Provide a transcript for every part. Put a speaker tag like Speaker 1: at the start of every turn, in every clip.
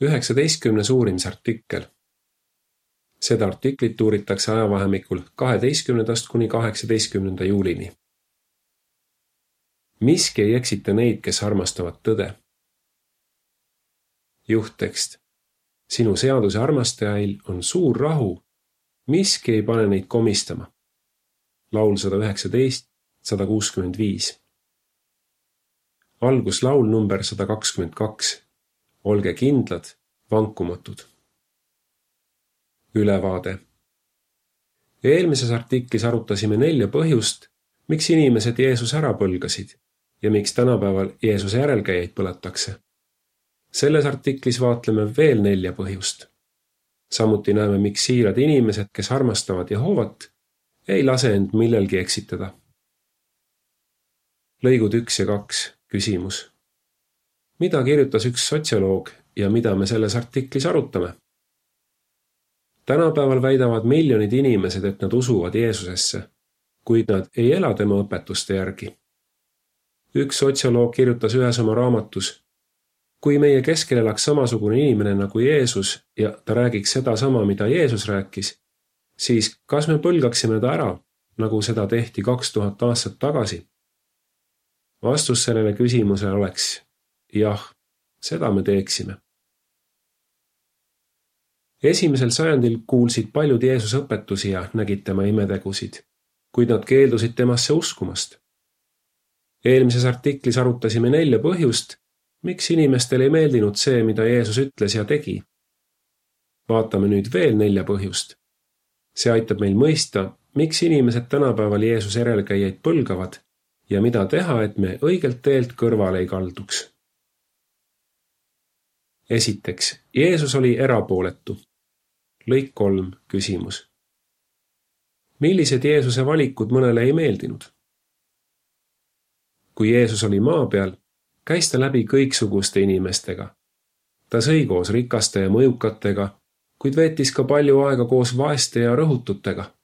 Speaker 1: üheksateistkümnes uurimisartikkel. seda artiklit uuritakse ajavahemikul kaheteistkümnendast kuni kaheksateistkümnenda juulini. miski ei eksita neid, kes armastavad tõde. juhttekst. sinu seaduse armastajail on suur rahu. miski ei pane neid komistama. laul sada üheksateist, sada kuuskümmend viis. alguslaul number sada kakskümmend kaks olge kindlad, vankumatud. ülevaade. eelmises artiklis arutasime nelja põhjust, miks inimesed Jeesuse ära põlgasid ja miks tänapäeval Jeesuse järelkäijaid põletakse. selles artiklis vaatleme veel nelja põhjust. samuti näeme, miks siirad inimesed, kes armastavad Jehovat, ei lase end millelgi eksitada. lõigud üks ja kaks, küsimus mida kirjutas üks sotsioloog ja mida me selles artiklis arutame? tänapäeval väidavad miljonid inimesed, et nad usuvad Jeesusesse, kuid nad ei ela tema õpetuste järgi. üks sotsioloog kirjutas ühes oma raamatus, kui meie keskel elaks samasugune inimene nagu Jeesus ja ta räägiks sedasama, mida Jeesus rääkis, siis kas me põlgaksime ta ära, nagu seda tehti kaks tuhat aastat tagasi? vastus sellele küsimusele oleks jah, seda me teeksime. esimesel sajandil kuulsid paljud Jeesuse õpetusi ja nägid tema imetegusid, kuid nad keeldusid temasse uskumast. eelmises artiklis arutasime nelja põhjust, miks inimestele ei meeldinud see, mida Jeesus ütles ja tegi. vaatame nüüd veel nelja põhjust. see aitab meil mõista, miks inimesed tänapäeval Jeesuse järelkäijaid põlgavad ja mida teha, et me õigelt teelt kõrvale ei kalduks esiteks, Jeesus oli erapooletu. lõik kolm, küsimus. millised Jeesuse valikud mõnele ei meeldinud? kui Jeesus oli maa peal, käis ta läbi kõiksuguste inimestega. ta sõi koos rikaste ja mõjukatega, kuid veetis ka palju aega koos vaeste ja rõhututega.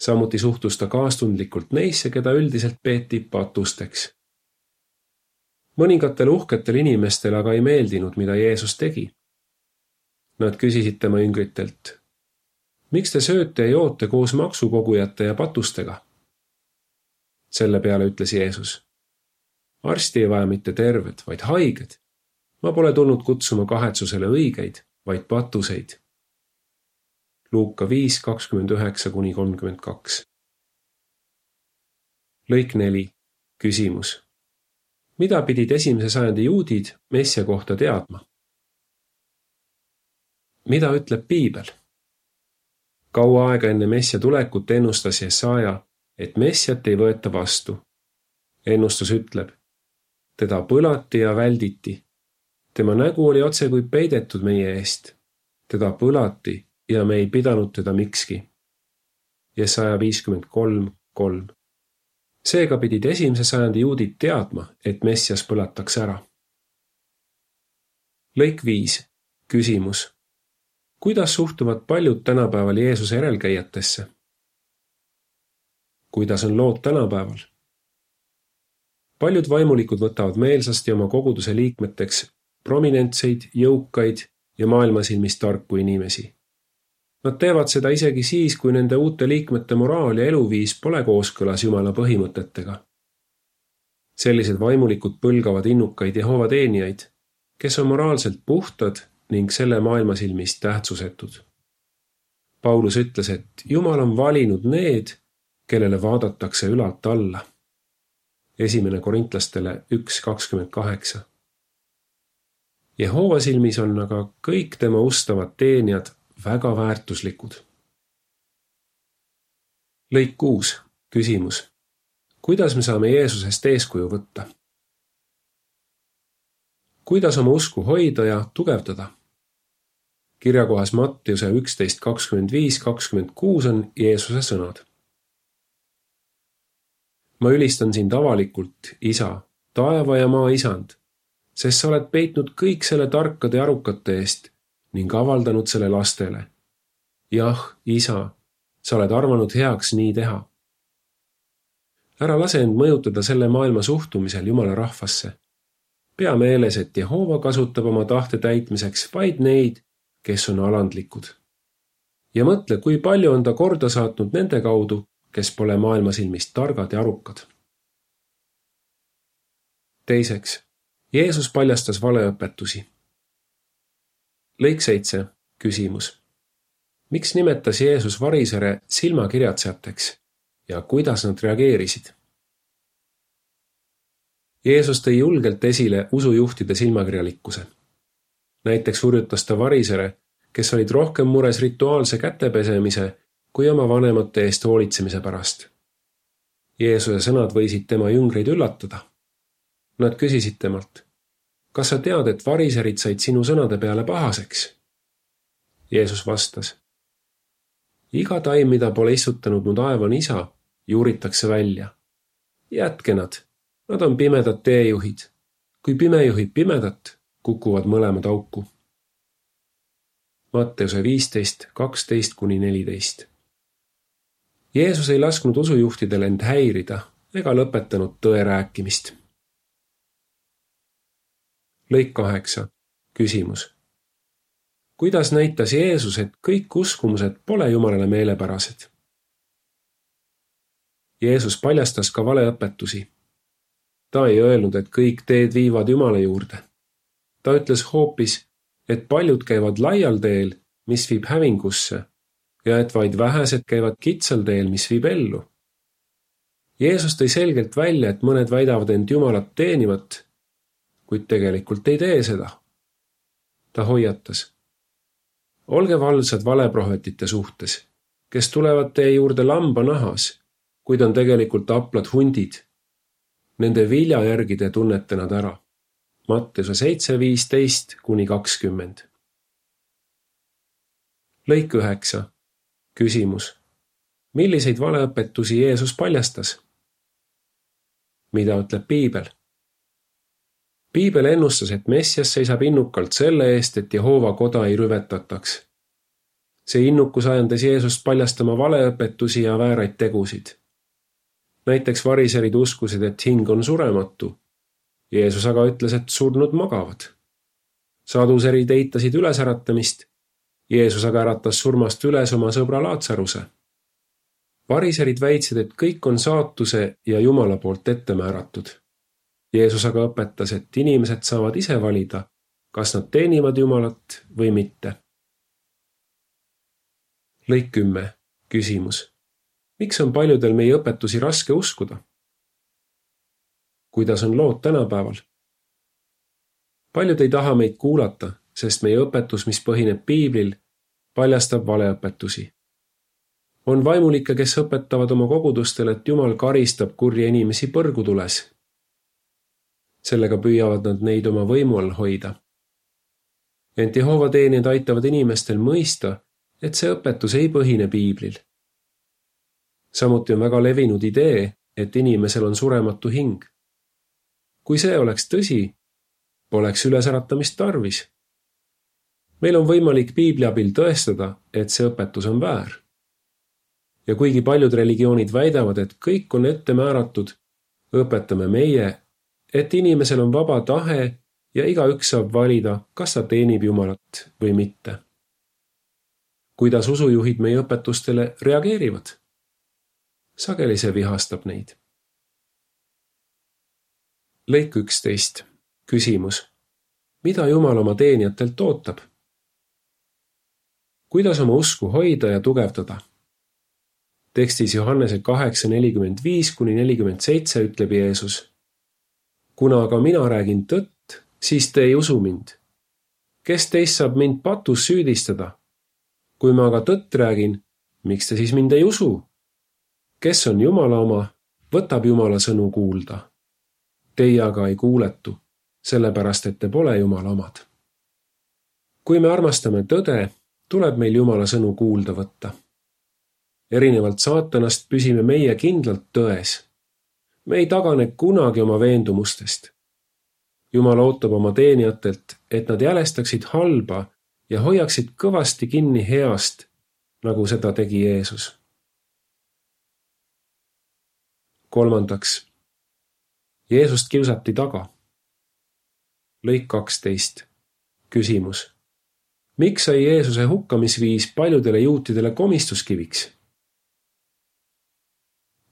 Speaker 1: samuti suhtus ta kaastundlikult neisse, keda üldiselt peeti patusteks mõningatele uhketele inimestele aga ei meeldinud, mida Jeesus tegi. Nad küsisid tema jüngritelt. miks te sööte ja joote koos maksukogujate ja patustega? selle peale ütles Jeesus. arsti ei vaja mitte terved, vaid haiged. ma pole tulnud kutsuma kahetsusele õigeid, vaid patuseid. Luuka viis kakskümmend üheksa kuni kolmkümmend kaks. lõik neli, küsimus mida pidid esimese sajandi juudid messia kohta teadma? mida ütleb piibel? kaua aega enne messia tulekut ennustas Jesaja, et messiat ei võeta vastu. ennustus ütleb, teda põlati ja välditi. tema nägu oli otsekui peidetud meie eest. teda põlati ja me ei pidanud teda mikski. Jesaja viiskümmend kolm, kolm seega pidid esimese sajandi juudid teadma, et Messias põlatakse ära. lõik viis, küsimus. kuidas suhtuvad paljud tänapäeval Jeesuse järelkäijatesse? kuidas on lood tänapäeval? paljud vaimulikud võtavad meelsasti oma koguduse liikmeteks prominentseid, jõukaid ja maailmasilmis tarku inimesi Nad teevad seda isegi siis, kui nende uute liikmete moraal ja eluviis pole kooskõlas Jumala põhimõtetega. sellised vaimulikud põlgavad innukaid Jehova teenijaid, kes on moraalselt puhtad ning selle maailma silmis tähtsusetud. Paulus ütles, et Jumal on valinud need, kellele vaadatakse ülalt alla. esimene korintlastele üks kakskümmend kaheksa. Jehova silmis on aga kõik tema ustavad teenijad väga väärtuslikud. lõik kuus, küsimus. kuidas me saame Jeesusest eeskuju võtta? kuidas oma usku hoida ja tugevdada? kirjakohas Mattiuse üksteist kakskümmend viis, kakskümmend kuus on Jeesuse sõnad. ma ülistan sind avalikult, isa, taeva ja maa isand, sest sa oled peitnud kõik selle tarkade ja arukate eest ning avaldanud selle lastele. jah, isa, sa oled arvanud heaks nii teha. ära lase end mõjutada selle maailma suhtumisel Jumala rahvasse. pea meeles, et Jehova kasutab oma tahte täitmiseks vaid neid, kes on alandlikud. ja mõtle, kui palju on ta korda saatnud nende kaudu, kes pole maailma silmis targad ja arukad. teiseks, Jeesus paljastas valeõpetusi. Lõik seitse, küsimus. miks nimetas Jeesus varisere silmakirjatsejateks ja kuidas nad reageerisid? Jeesus tõi julgelt esile usujuhtide silmakirjalikkuse. näiteks hurjutas ta varisere, kes olid rohkem mures rituaalse kätepesemise kui oma vanemate eest hoolitsemise pärast. Jeesuse sõnad võisid tema jüngreid üllatada. Nad küsisid temalt, kas sa tead, et variserid said sinu sõnade peale pahaseks? Jeesus vastas. iga taim, mida pole istutanud mu taevane isa, juuritakse välja. jätke nad Nad on pimedad teejuhid. kui pime juhib pimedat, kukuvad mõlemad auku. Matteuse viisteist, kaksteist kuni neliteist. Jeesus ei lasknud usujuhtidel end häirida ega lõpetanud tõe rääkimist. Lõik kaheksa, küsimus. kuidas näitas Jeesus, et kõik uskumused pole Jumalale meelepärased? Jeesus paljastas ka valeõpetusi ta ei öelnud, et kõik teed viivad Jumala juurde. ta ütles hoopis, et paljud käivad laial teel, mis viib hävingusse ja et vaid vähesed käivad kitsal teel, mis viib ellu. Jeesus tõi selgelt välja, et mõned väidavad end Jumalat teenivat, kuid tegelikult ei tee seda. ta hoiatas. olge valvsad valeprohvetite suhtes, kes tulevad teie juurde lambanahas, kuid on tegelikult haplad hundid Nende vilja järgi te tunnete nad ära. Mattiuse seitse viisteist kuni kakskümmend. lõik üheksa. küsimus. milliseid valeõpetusi Jeesus paljastas? mida ütleb piibel? Piibel ennustas, et Messias seisab innukalt selle eest, et Jehova koda ei rüvetataks. see innukus ajendas Jeesust paljastama valeõpetusi ja vääraid tegusid näiteks variserid uskusid, et hing on surematu. Jeesus aga ütles, et surnud magavad. saduserid eitasid ülesäratamist. Jeesus aga äratas surmast üles oma sõbra Laatsaruse. variserid väitsid, et kõik on saatuse ja Jumala poolt ette määratud. Jeesus aga õpetas, et inimesed saavad ise valida, kas nad teenivad Jumalat või mitte. lõik kümme, küsimus miks on paljudel meie õpetusi raske uskuda? kuidas on lood tänapäeval? paljud ei taha meid kuulata, sest meie õpetus, mis põhineb piiblil, paljastab valeõpetusi. on vaimulikke, kes õpetavad oma kogudustele, et Jumal karistab kurje inimesi põrgutules. Sellega püüavad nad neid oma võimu all hoida. ent Jehova teenijad aitavad inimestel mõista, et see õpetus ei põhine piiblil samuti on väga levinud idee, et inimesel on surematu hing. kui see oleks tõsi, poleks ülesäratamist tarvis. meil on võimalik piibli abil tõestada, et see õpetus on väär. ja kuigi paljud religioonid väidavad, et kõik on ette määratud, õpetame meie, et inimesel on vaba tahe ja igaüks saab valida, kas ta teenib Jumalat või mitte. kuidas usujuhid meie õpetustele reageerivad? sageli see vihastab neid. lõik üksteist, küsimus. mida Jumal oma teenijatelt ootab? kuidas oma usku hoida ja tugevdada? tekstis Johannese kaheksa nelikümmend viis kuni nelikümmend seitse ütleb Jeesus. Kuna aga mina räägin tõtt, siis te ei usu mind. kes teist saab mind patus süüdistada? kui ma aga tõtt räägin, miks te siis mind ei usu? kes on Jumala oma, võtab Jumala sõnu kuulda. Teie aga ei kuuletu, sellepärast et te pole Jumala omad. kui me armastame tõde, tuleb meil Jumala sõnu kuulda võtta. erinevalt saatanast püsime meie kindlalt tões. Me ei tagane kunagi oma veendumustest. Jumal ootab oma teenijatelt, et nad jälestaksid halba ja hoiaksid kõvasti kinni heast, nagu seda tegi Jeesus kolmandaks, Jeesust kiusati taga. lõik kaksteist. küsimus. miks sai Jeesuse hukkamisviis paljudele juutidele komistuskiviks?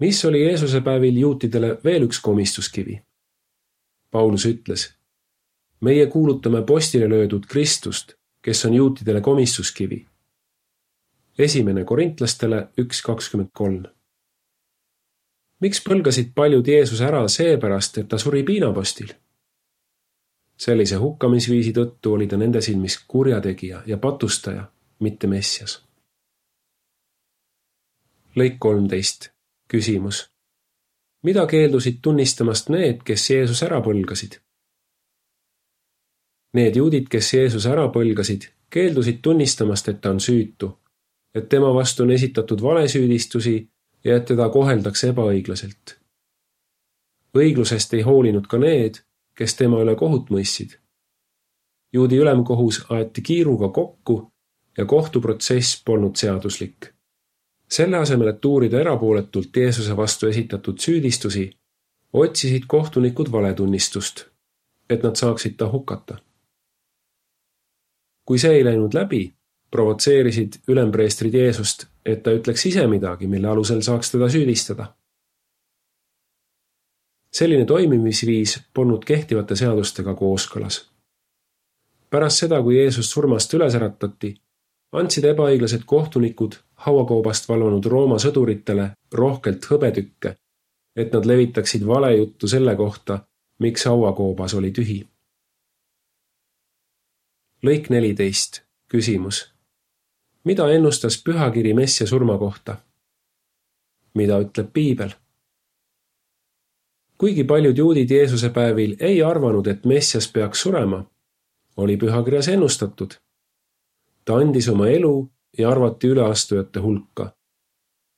Speaker 1: Mis oli Jeesuse päevil juutidele veel üks komistuskivi? Paulus ütles. meie kuulutame postile löödud Kristust, kes on juutidele komistuskivi. esimene korintlastele üks kakskümmend kolm. miks põlgasid paljud Jeesuse ära seepärast, et ta suri piinapostil? sellise hukkamisviisi tõttu oli ta nende silmis kurjategija ja patustaja, mitte messias. lõik kolmteist, küsimus. mida keeldusid tunnistamast need, kes Jeesus ära põlgasid? Need juudid, kes Jeesus ära põlgasid, keeldusid tunnistamast, et ta on süütu, et tema vastu on esitatud valesüüdistusi ja et teda koheldakse ebaõiglaselt. õiglusest ei hoolinud ka need, kes tema üle kohut mõistsid. juudi ülemkohus aeti kiiruga kokku ja kohtuprotsess polnud seaduslik. Selle asemel, et uurida erapooletult Jeesuse vastu esitatud süüdistusi, otsisid kohtunikud valetunnistust, et nad saaksid ta hukata. kui see ei läinud läbi, provotseerisid ülempreestrid Jeesust, et ta ütleks ise midagi, mille alusel saaks teda süüdistada selline toimimisviis polnud kehtivate seadustega kooskõlas. pärast seda, kui Jeesus surmast üles äratati, andsid ebaõiglased kohtunikud hauakoobast valvanud Rooma sõduritele rohkelt hõbetükke, et nad levitaksid valejuttu selle kohta, miks hauakoobas oli tühi. lõik neliteist, küsimus. mida ennustas pühakiri Messia surma kohta? mida ütleb piibel? kuigi paljud juudid Jeesuse päevil ei arvanud, et Messias peaks surema, oli pühakirjas ennustatud. Ta andis oma elu ja arvati üleastujate hulka.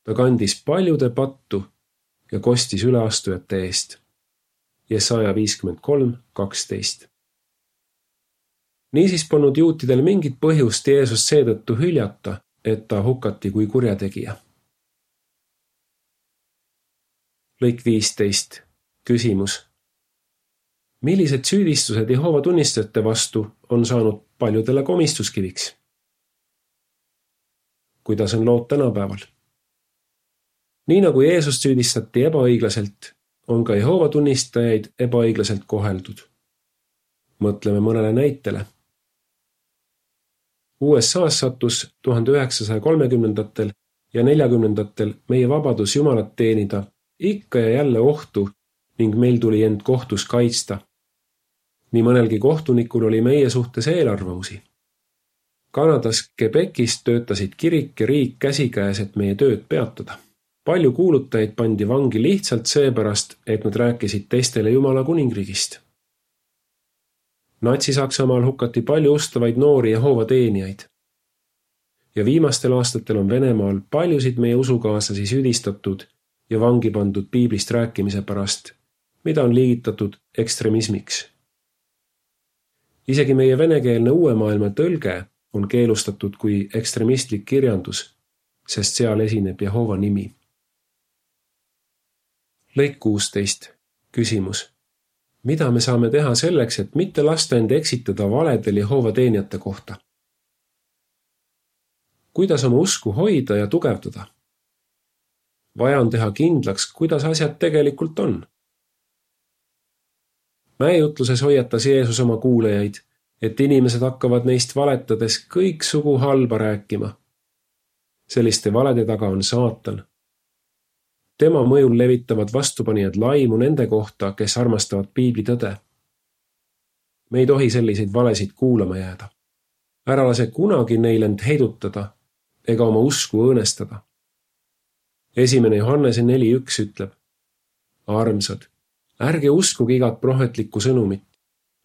Speaker 1: ta kandis paljude pattu ja kostis üleastujate eest. Jesaja viiskümmend kolm, kaksteist. niisiis polnud juutidel mingit põhjust Jeesust seetõttu hüljata, et ta hukati kui kurjategija. lõik viisteist küsimus. millised süüdistused Jehova tunnistajate vastu on saanud paljudele komistuskiviks? Kuidas on lood tänapäeval? nii nagu Jeesust süüdistati ebaõiglaselt, on ka Jehova tunnistajaid ebaõiglaselt koheldud. mõtleme mõnele näitele. USA-s sattus tuhande üheksasaja kolmekümnendatel ja neljakümnendatel meie vabadus Jumalat teenida ikka ja jälle ohtu ning meil tuli end kohtus kaitsta. nii mõnelgi kohtunikul oli meie suhtes eelarvamusi. Kanadas Quebecis töötasid kirik ja riik käsikäes, et meie tööd peatada. palju kuulutajaid pandi vangi lihtsalt seepärast, et nad rääkisid teistele Jumala kuningriigist. Natsi-Saksamaal hukati palju ustavaid noori Jehova teenijaid. ja viimastel aastatel on Venemaal paljusid meie usukaaslasi süüdistatud ja vangi pandud piiblist rääkimise pärast mida on liigitatud ekstremismiks. isegi meie venekeelne uue maailma tõlge on keelustatud kui ekstremistlik kirjandus, sest seal esineb Jehova nimi. lõik kuusteist, küsimus. mida me saame teha selleks, et mitte lasta end eksitada valedel Jehova teenijate kohta? kuidas oma usku hoida ja tugevdada? vaja on teha kindlaks, kuidas asjad tegelikult on mäejutluses hoiatas Jeesus oma kuulajaid, et inimesed hakkavad neist valetades kõiksugu halba rääkima. selliste valede taga on saatan. tema mõjul levitavad vastupanijad laimu nende kohta, kes armastavad piiblitõde. me ei tohi selliseid valesid kuulama jääda. ära lase kunagi neil end heidutada ega oma usku õõnestada. esimene Johannese neli üks ütleb. armsad ärge uskuge igat prohvetlikku sõnumit,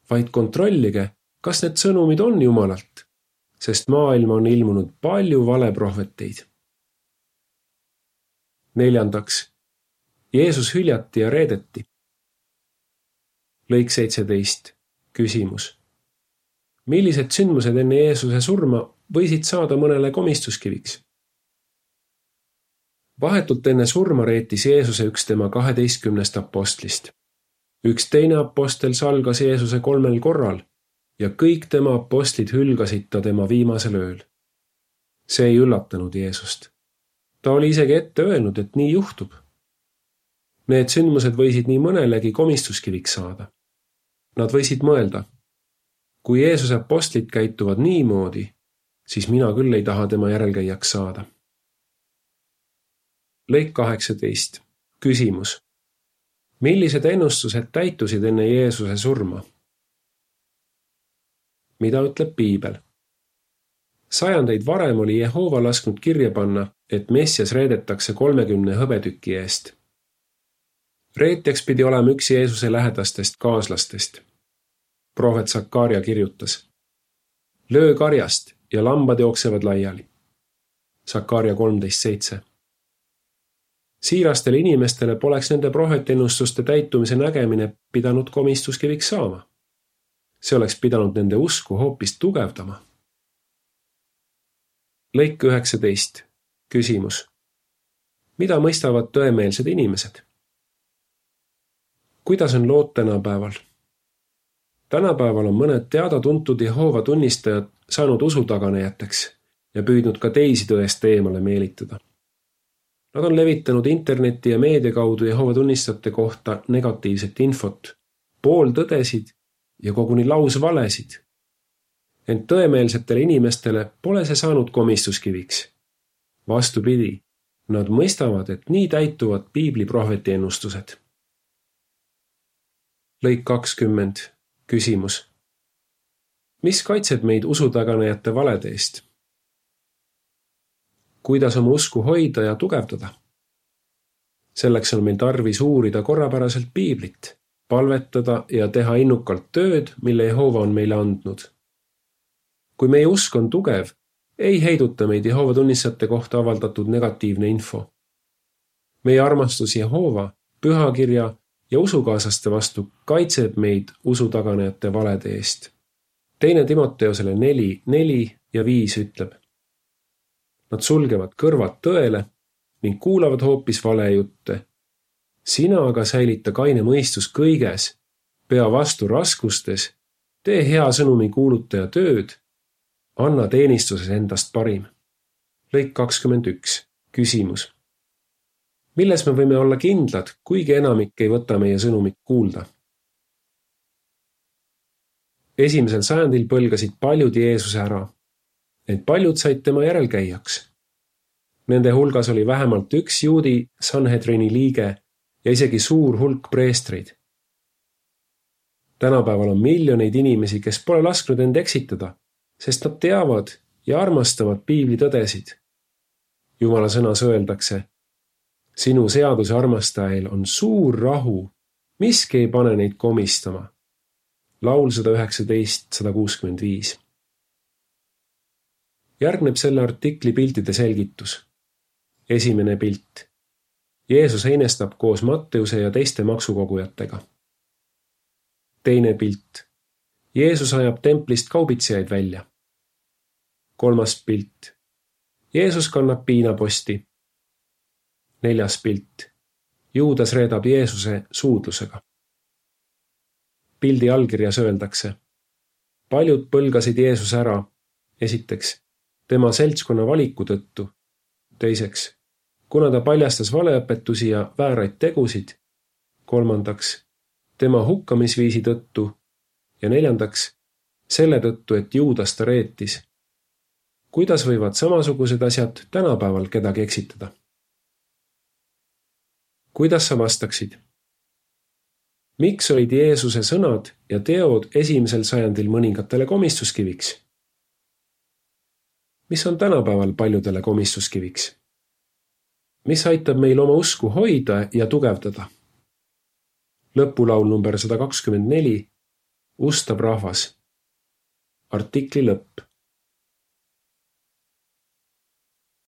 Speaker 1: vaid kontrollige, kas need sõnumid on Jumalalt, sest maailma on ilmunud palju valeprohveteid. neljandaks, Jeesus hüljati ja reedeti. lõik seitseteist, küsimus. millised sündmused enne Jeesuse surma võisid saada mõnele komistuskiviks? vahetult enne surma reetis Jeesuse üks tema kaheteistkümnest apostlist üks teine apostel salgas Jeesuse kolmel korral ja kõik tema apostlid hülgasid ta tema viimasel ööl. see ei üllatanud Jeesust. ta oli isegi ette öelnud, et nii juhtub. Need sündmused võisid nii mõnelegi komistuskiviks saada. Nad võisid mõelda, kui Jeesuse apostlid käituvad niimoodi, siis mina küll ei taha tema järelkäijaks saada. lõik kaheksateist, küsimus. millised ennustused täitusid enne Jeesuse surma? Mida ütleb piibel? sajandeid varem oli Jehova lasknud kirja panna, et Messias reedetakse kolmekümne hõbetüki eest. reetjaks pidi olema üks Jeesuse lähedastest kaaslastest. prohvet Sakaria kirjutas. löö karjast ja lambad jooksevad laiali. Sakaria kolmteist seitse. siirastele inimestele poleks nende prohvetennustuste täitumise nägemine pidanud komistuskiviks saama. See oleks pidanud nende usku hoopis tugevdama. lõik üheksateist, küsimus. mida mõistavad tõemeelsed inimesed? kuidas on lood tänapäeval? tänapäeval on mõned teada-tuntud Jehova tunnistajad saanud usutaganejateks ja püüdnud ka teisi tõest eemale meelitada. Nad on levitanud interneti ja meedia kaudu Jehova tunnistajate kohta negatiivset infot, pooltõdesid ja koguni lausvalesid. ent tõemeelsetele inimestele pole see saanud komistuskiviks. vastupidi, nad mõistavad, et nii täituvad piibli prohveti ennustused. lõik kakskümmend küsimus. mis kaitseb meid usutaganejate valede eest? kuidas oma usku hoida ja tugevdada? selleks on meil tarvis uurida korrapäraselt piiblit, palvetada ja teha innukalt tööd, mille Jehova on meile andnud. kui meie usk on tugev, ei heiduta meid Jehova tunnistajate kohta avaldatud negatiivne info. meie armastus Jehova, pühakirja ja usukaaslaste vastu kaitseb meid usutaganejate valede eest. teine Timoteosele neli, neli ja viis ütleb. Nad sulgevad kõrvad tõele ning kuulavad hoopis valejutte. Sina aga säilita kaine mõistus kõiges, pea vastu raskustes, tee hea sõnumi kuulutaja tööd, anna teenistuses endast parim. lõik kakskümmend üks, küsimus milles me võime olla kindlad, kuigi enamik ei võta meie sõnumit kuulda. esimesel sajandil põlgasid paljud Jeesuse ära, ent paljud said tema järelkäijaks. Nende hulgas oli vähemalt üks juudi Sanhedrini liige ja isegi suur hulk preestreid. tänapäeval on miljoneid inimesi, kes pole lasknud end eksitada, sest nad teavad ja armastavad piibli tõdesid. jumala sõnas öeldakse sinu seaduse armastajail on suur rahu, miski ei pane neid komistama. laul sada üheksateist, sada kuuskümmend viis. järgneb selle artikli piltide selgitus. esimene pilt. Jeesus heinestab koos Matteuse ja teiste maksukogujatega. teine pilt. Jeesus ajab templist kaubitsejaid välja. kolmas pilt. Jeesus kannab piinaposti neljas pilt. Juudas reedab Jeesuse suudlusega. pildi allkirjas öeldakse. paljud põlgasid Jeesuse ära. esiteks, tema seltskonna valiku tõttu. teiseks, kuna ta paljastas valeõpetusi ja vääraid tegusid. kolmandaks, tema hukkamisviisi tõttu. ja neljandaks, selle tõttu, et Juudas ta reetis. kuidas võivad samasugused asjad tänapäeval kedagi eksitada? kuidas sa vastaksid? miks olid Jeesuse sõnad ja teod esimesel sajandil mõningatele komistuskiviks? mis on tänapäeval paljudele komistuskiviks? Mis aitab meil oma usku hoida ja tugevdada? lõpulaul number sada kakskümmend neli. ustab rahvas. artikli lõpp